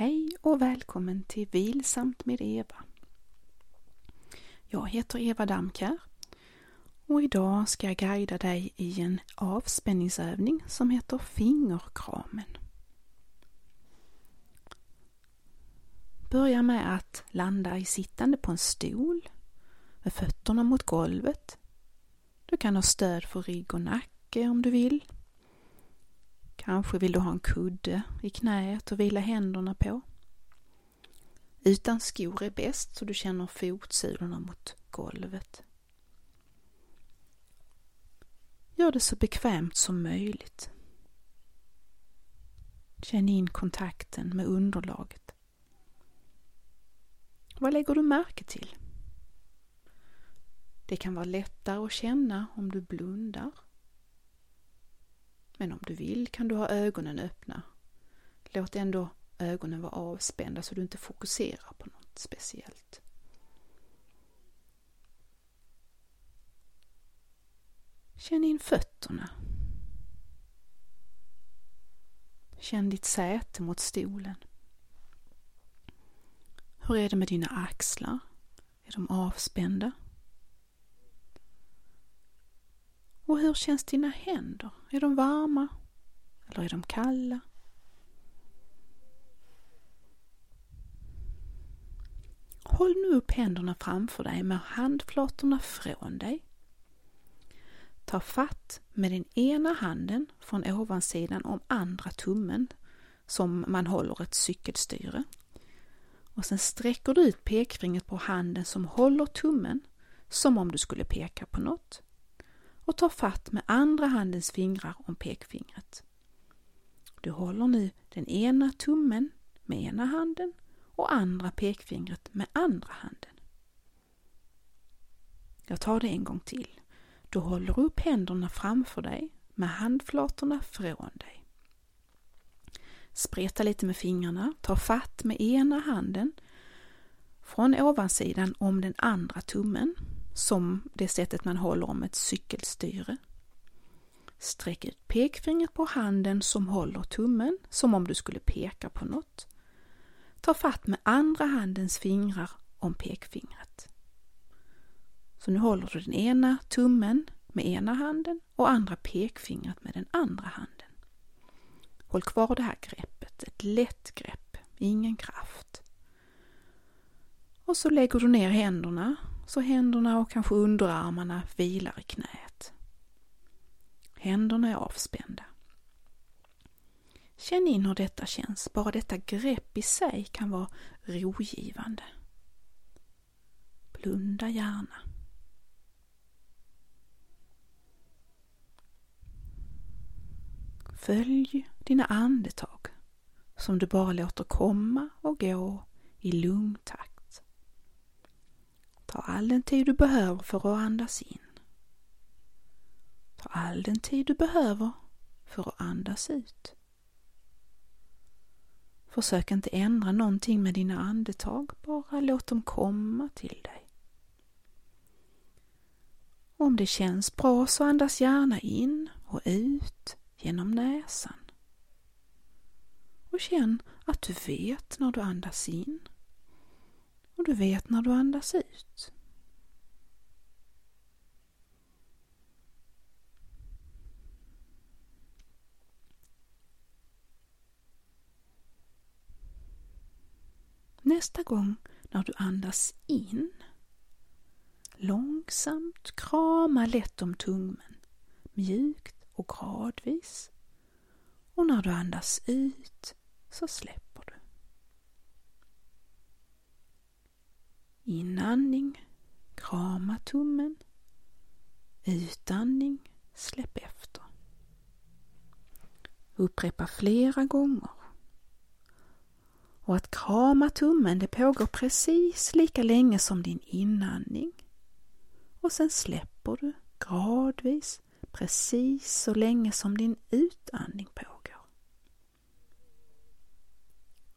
Hej och välkommen till Vilsamt med Eva. Jag heter Eva Damkär och idag ska jag guida dig i en avspänningsövning som heter fingerkramen. Börja med att landa i sittande på en stol med fötterna mot golvet. Du kan ha stöd för rygg och nacke om du vill. Kanske vill du ha en kudde i knät och vila händerna på. Utan skor är bäst så du känner fotsulorna mot golvet. Gör det så bekvämt som möjligt. Känn in kontakten med underlaget. Vad lägger du märke till? Det kan vara lättare att känna om du blundar. Men om du vill kan du ha ögonen öppna. Låt ändå ögonen vara avspända så du inte fokuserar på något speciellt. Känn in fötterna. Känn ditt säte mot stolen. Hur är det med dina axlar? Är de avspända? Och hur känns dina händer? Är de varma? Eller är de kalla? Håll nu upp händerna framför dig med handflatorna från dig. Ta fatt med den ena handen från ovansidan om andra tummen som man håller ett cykelstyre. Och sen sträcker du ut pekfingret på handen som håller tummen som om du skulle peka på något och tar fatt med andra handens fingrar om pekfingret. Du håller nu den ena tummen med ena handen och andra pekfingret med andra handen. Jag tar det en gång till. Du håller upp händerna framför dig med handflatorna från dig. Spreta lite med fingrarna, ta fatt med ena handen från ovansidan om den andra tummen som det sättet man håller om ett cykelstyre. Sträck ut pekfingret på handen som håller tummen, som om du skulle peka på något. Ta fatt med andra handens fingrar om pekfingret. Så nu håller du den ena tummen med ena handen och andra pekfingret med den andra handen. Håll kvar det här greppet, ett lätt grepp, ingen kraft. Och så lägger du ner händerna så händerna och kanske underarmarna vilar i knät. Händerna är avspända. Känn in hur detta känns. Bara detta grepp i sig kan vara rogivande. Blunda gärna. Följ dina andetag som du bara låter komma och gå i lugn takt. Ta all den tid du behöver för att andas in. Ta all den tid du behöver för att andas ut. Försök inte ändra någonting med dina andetag, bara låt dem komma till dig. Om det känns bra så andas gärna in och ut genom näsan. Och känn att du vet när du andas in och du vet när du andas ut. Nästa gång när du andas in, långsamt krama lätt om tummen, mjukt och gradvis. Och när du andas ut så släpp Inandning, krama tummen. Utandning, släpp efter. Upprepa flera gånger. Och att krama tummen det pågår precis lika länge som din inandning. Och sen släpper du gradvis precis så länge som din utandning pågår.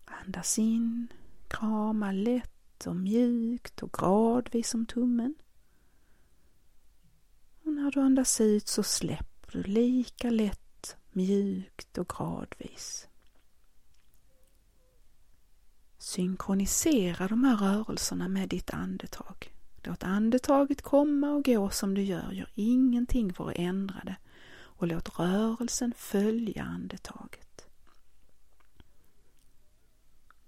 Andas in, krama lätt och mjukt och gradvis om tummen. Och när du andas ut så släpper du lika lätt, mjukt och gradvis. Synkronisera de här rörelserna med ditt andetag. Låt andetaget komma och gå som du gör. Gör ingenting för att ändra det. Och låt rörelsen följa andetaget.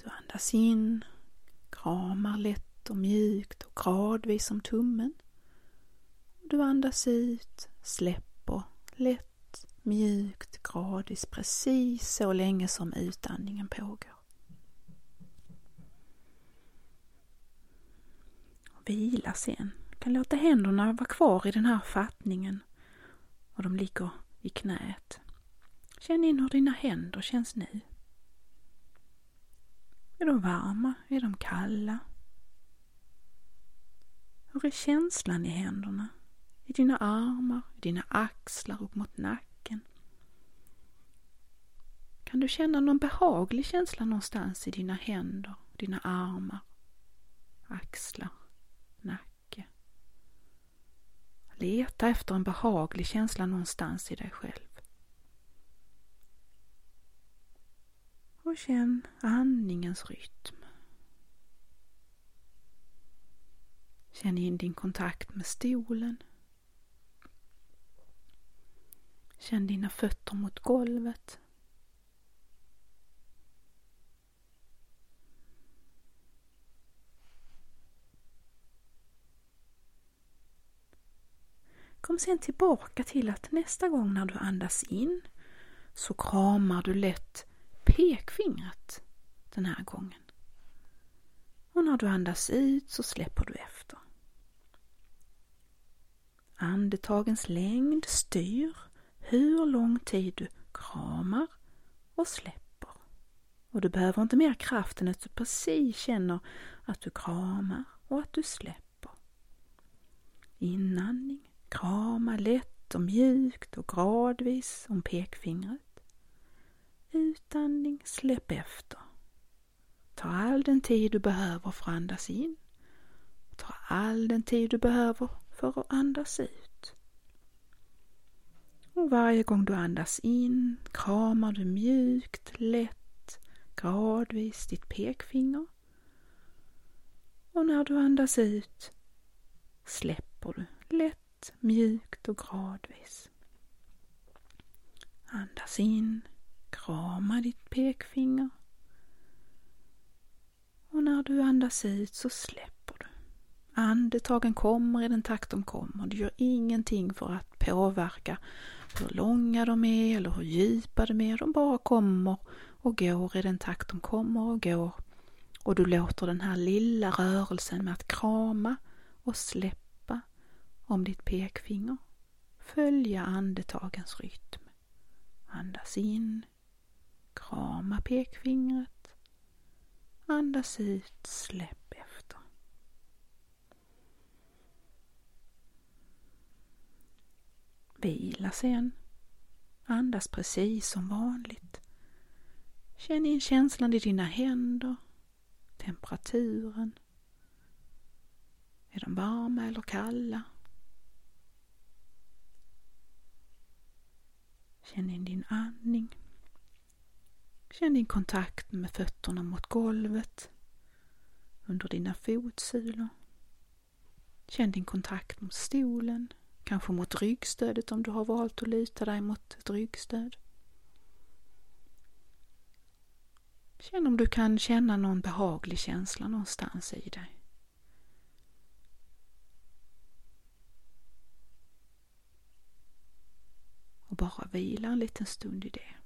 Du andas in, kramar lätt och mjukt och gradvis om tummen. Du andas ut, släpper lätt, mjukt, gradvis, precis så länge som utandningen pågår. vila sen. Du kan låta händerna vara kvar i den här fattningen och de ligger i knät. Känn in hur dina händer känns nu. Är de varma? Är de kalla? Hur är känslan i händerna? I dina armar, i dina axlar upp mot nacken? Kan du känna någon behaglig känsla någonstans i dina händer, dina armar, axlar? nacke. Leta efter en behaglig känsla någonstans i dig själv. Och känn andningens rytm. Känn in din kontakt med stolen. Känn dina fötter mot golvet. Kom sen tillbaka till att nästa gång när du andas in så kramar du lätt pekfingret den här gången. Och när du andas ut så släpper du efter. Andetagens längd styr hur lång tid du kramar och släpper. Och du behöver inte mer kraft än att du precis känner att du kramar och att du släpper. Inandning Krama lätt och mjukt och gradvis om pekfingret. Utandning, släpp efter. Ta all den tid du behöver för att andas in. Ta all den tid du behöver för att andas ut. Och varje gång du andas in kramar du mjukt, lätt, gradvis ditt pekfinger. Och när du andas ut släpper du lätt mjukt och gradvis. Andas in, krama ditt pekfinger. Och när du andas ut så släpper du. Andetagen kommer i den takt de kommer. Du gör ingenting för att påverka hur långa de är eller hur djupa de är. De bara kommer och går i den takt de kommer och går. Och du låter den här lilla rörelsen med att krama och släppa om ditt pekfinger. Följa andetagens rytm. Andas in. Krama pekfingret. Andas ut. Släpp efter. Vila sen. Andas precis som vanligt. Känn in känslan i dina händer, temperaturen. Är de varma eller kalla? Känn in din andning. Känn din kontakt med fötterna mot golvet, under dina fotsulor. Känn din kontakt mot stolen, kanske mot ryggstödet om du har valt att luta dig mot ett ryggstöd. Känn om du kan känna någon behaglig känsla någonstans i dig. och bara vila en liten stund i det.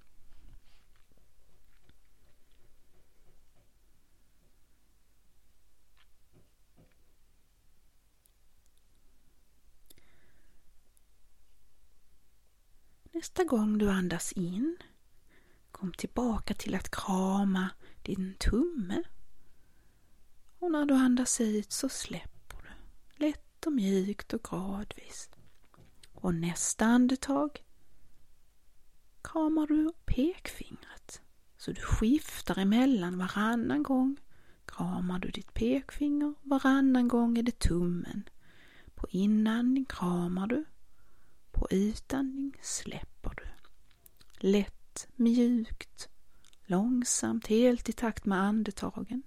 Nästa gång du andas in, kom tillbaka till att krama din tumme. Och när du andas ut så släpper du, lätt och mjukt och gradvis. Och nästa andetag kramar du pekfingret. Så du skiftar emellan varannan gång. Kramar du ditt pekfinger, varannan gång är det tummen. På inandning kramar du. På utandning släpper du. Lätt, mjukt, långsamt, helt i takt med andetagen.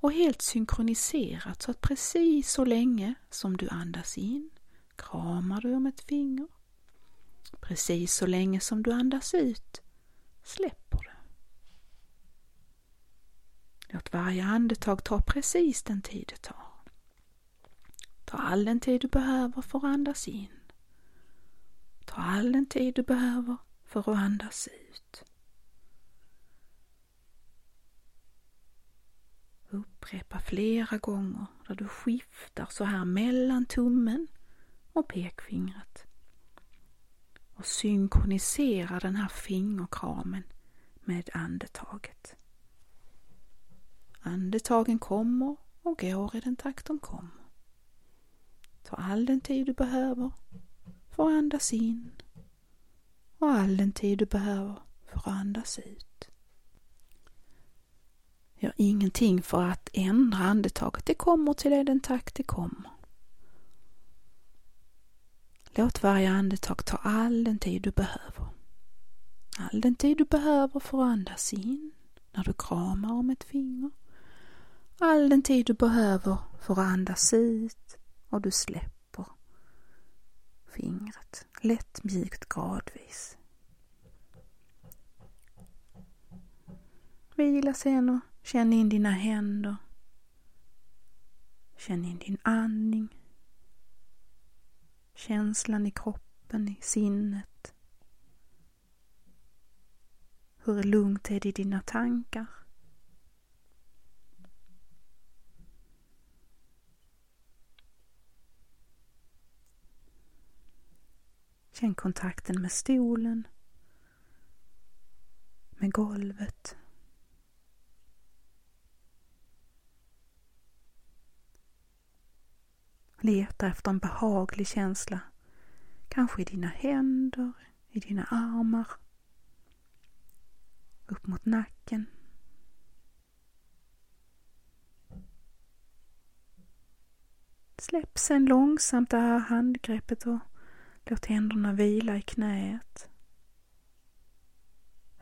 och helt synkroniserat så att precis så länge som du andas in kramar du om ett finger. Precis så länge som du andas ut släpper du. Låt varje andetag ta precis den tid det tar. Ta all den tid du behöver för att andas in. Ta all den tid du behöver för att andas ut. Upprepa flera gånger där du skiftar så här mellan tummen och pekfingret. Och synkronisera den här fingerkramen med andetaget. Andetagen kommer och går i den takt de kommer. Ta all den tid du behöver för att andas in och all den tid du behöver för att andas ut. Gör ingenting för att ändra andetaget, det kommer till dig den takt det kommer. Låt varje andetag ta all den tid du behöver. All den tid du behöver för att andas in när du kramar om ett finger. All den tid du behöver för att andas ut och du släpper fingret lätt, mjukt, gradvis. Vila sen och känn in dina händer. Känn in din andning. Känslan i kroppen, i sinnet. Hur lugnt är det i dina tankar? Känn kontakten med stolen, med golvet. Leta efter en behaglig känsla, kanske i dina händer, i dina armar, upp mot nacken. Släpp sen långsamt det här handgreppet och Låt händerna vila i knät.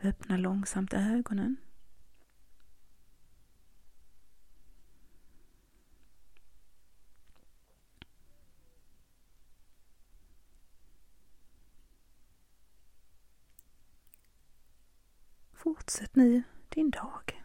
Öppna långsamt ögonen. Fortsätt nu din dag.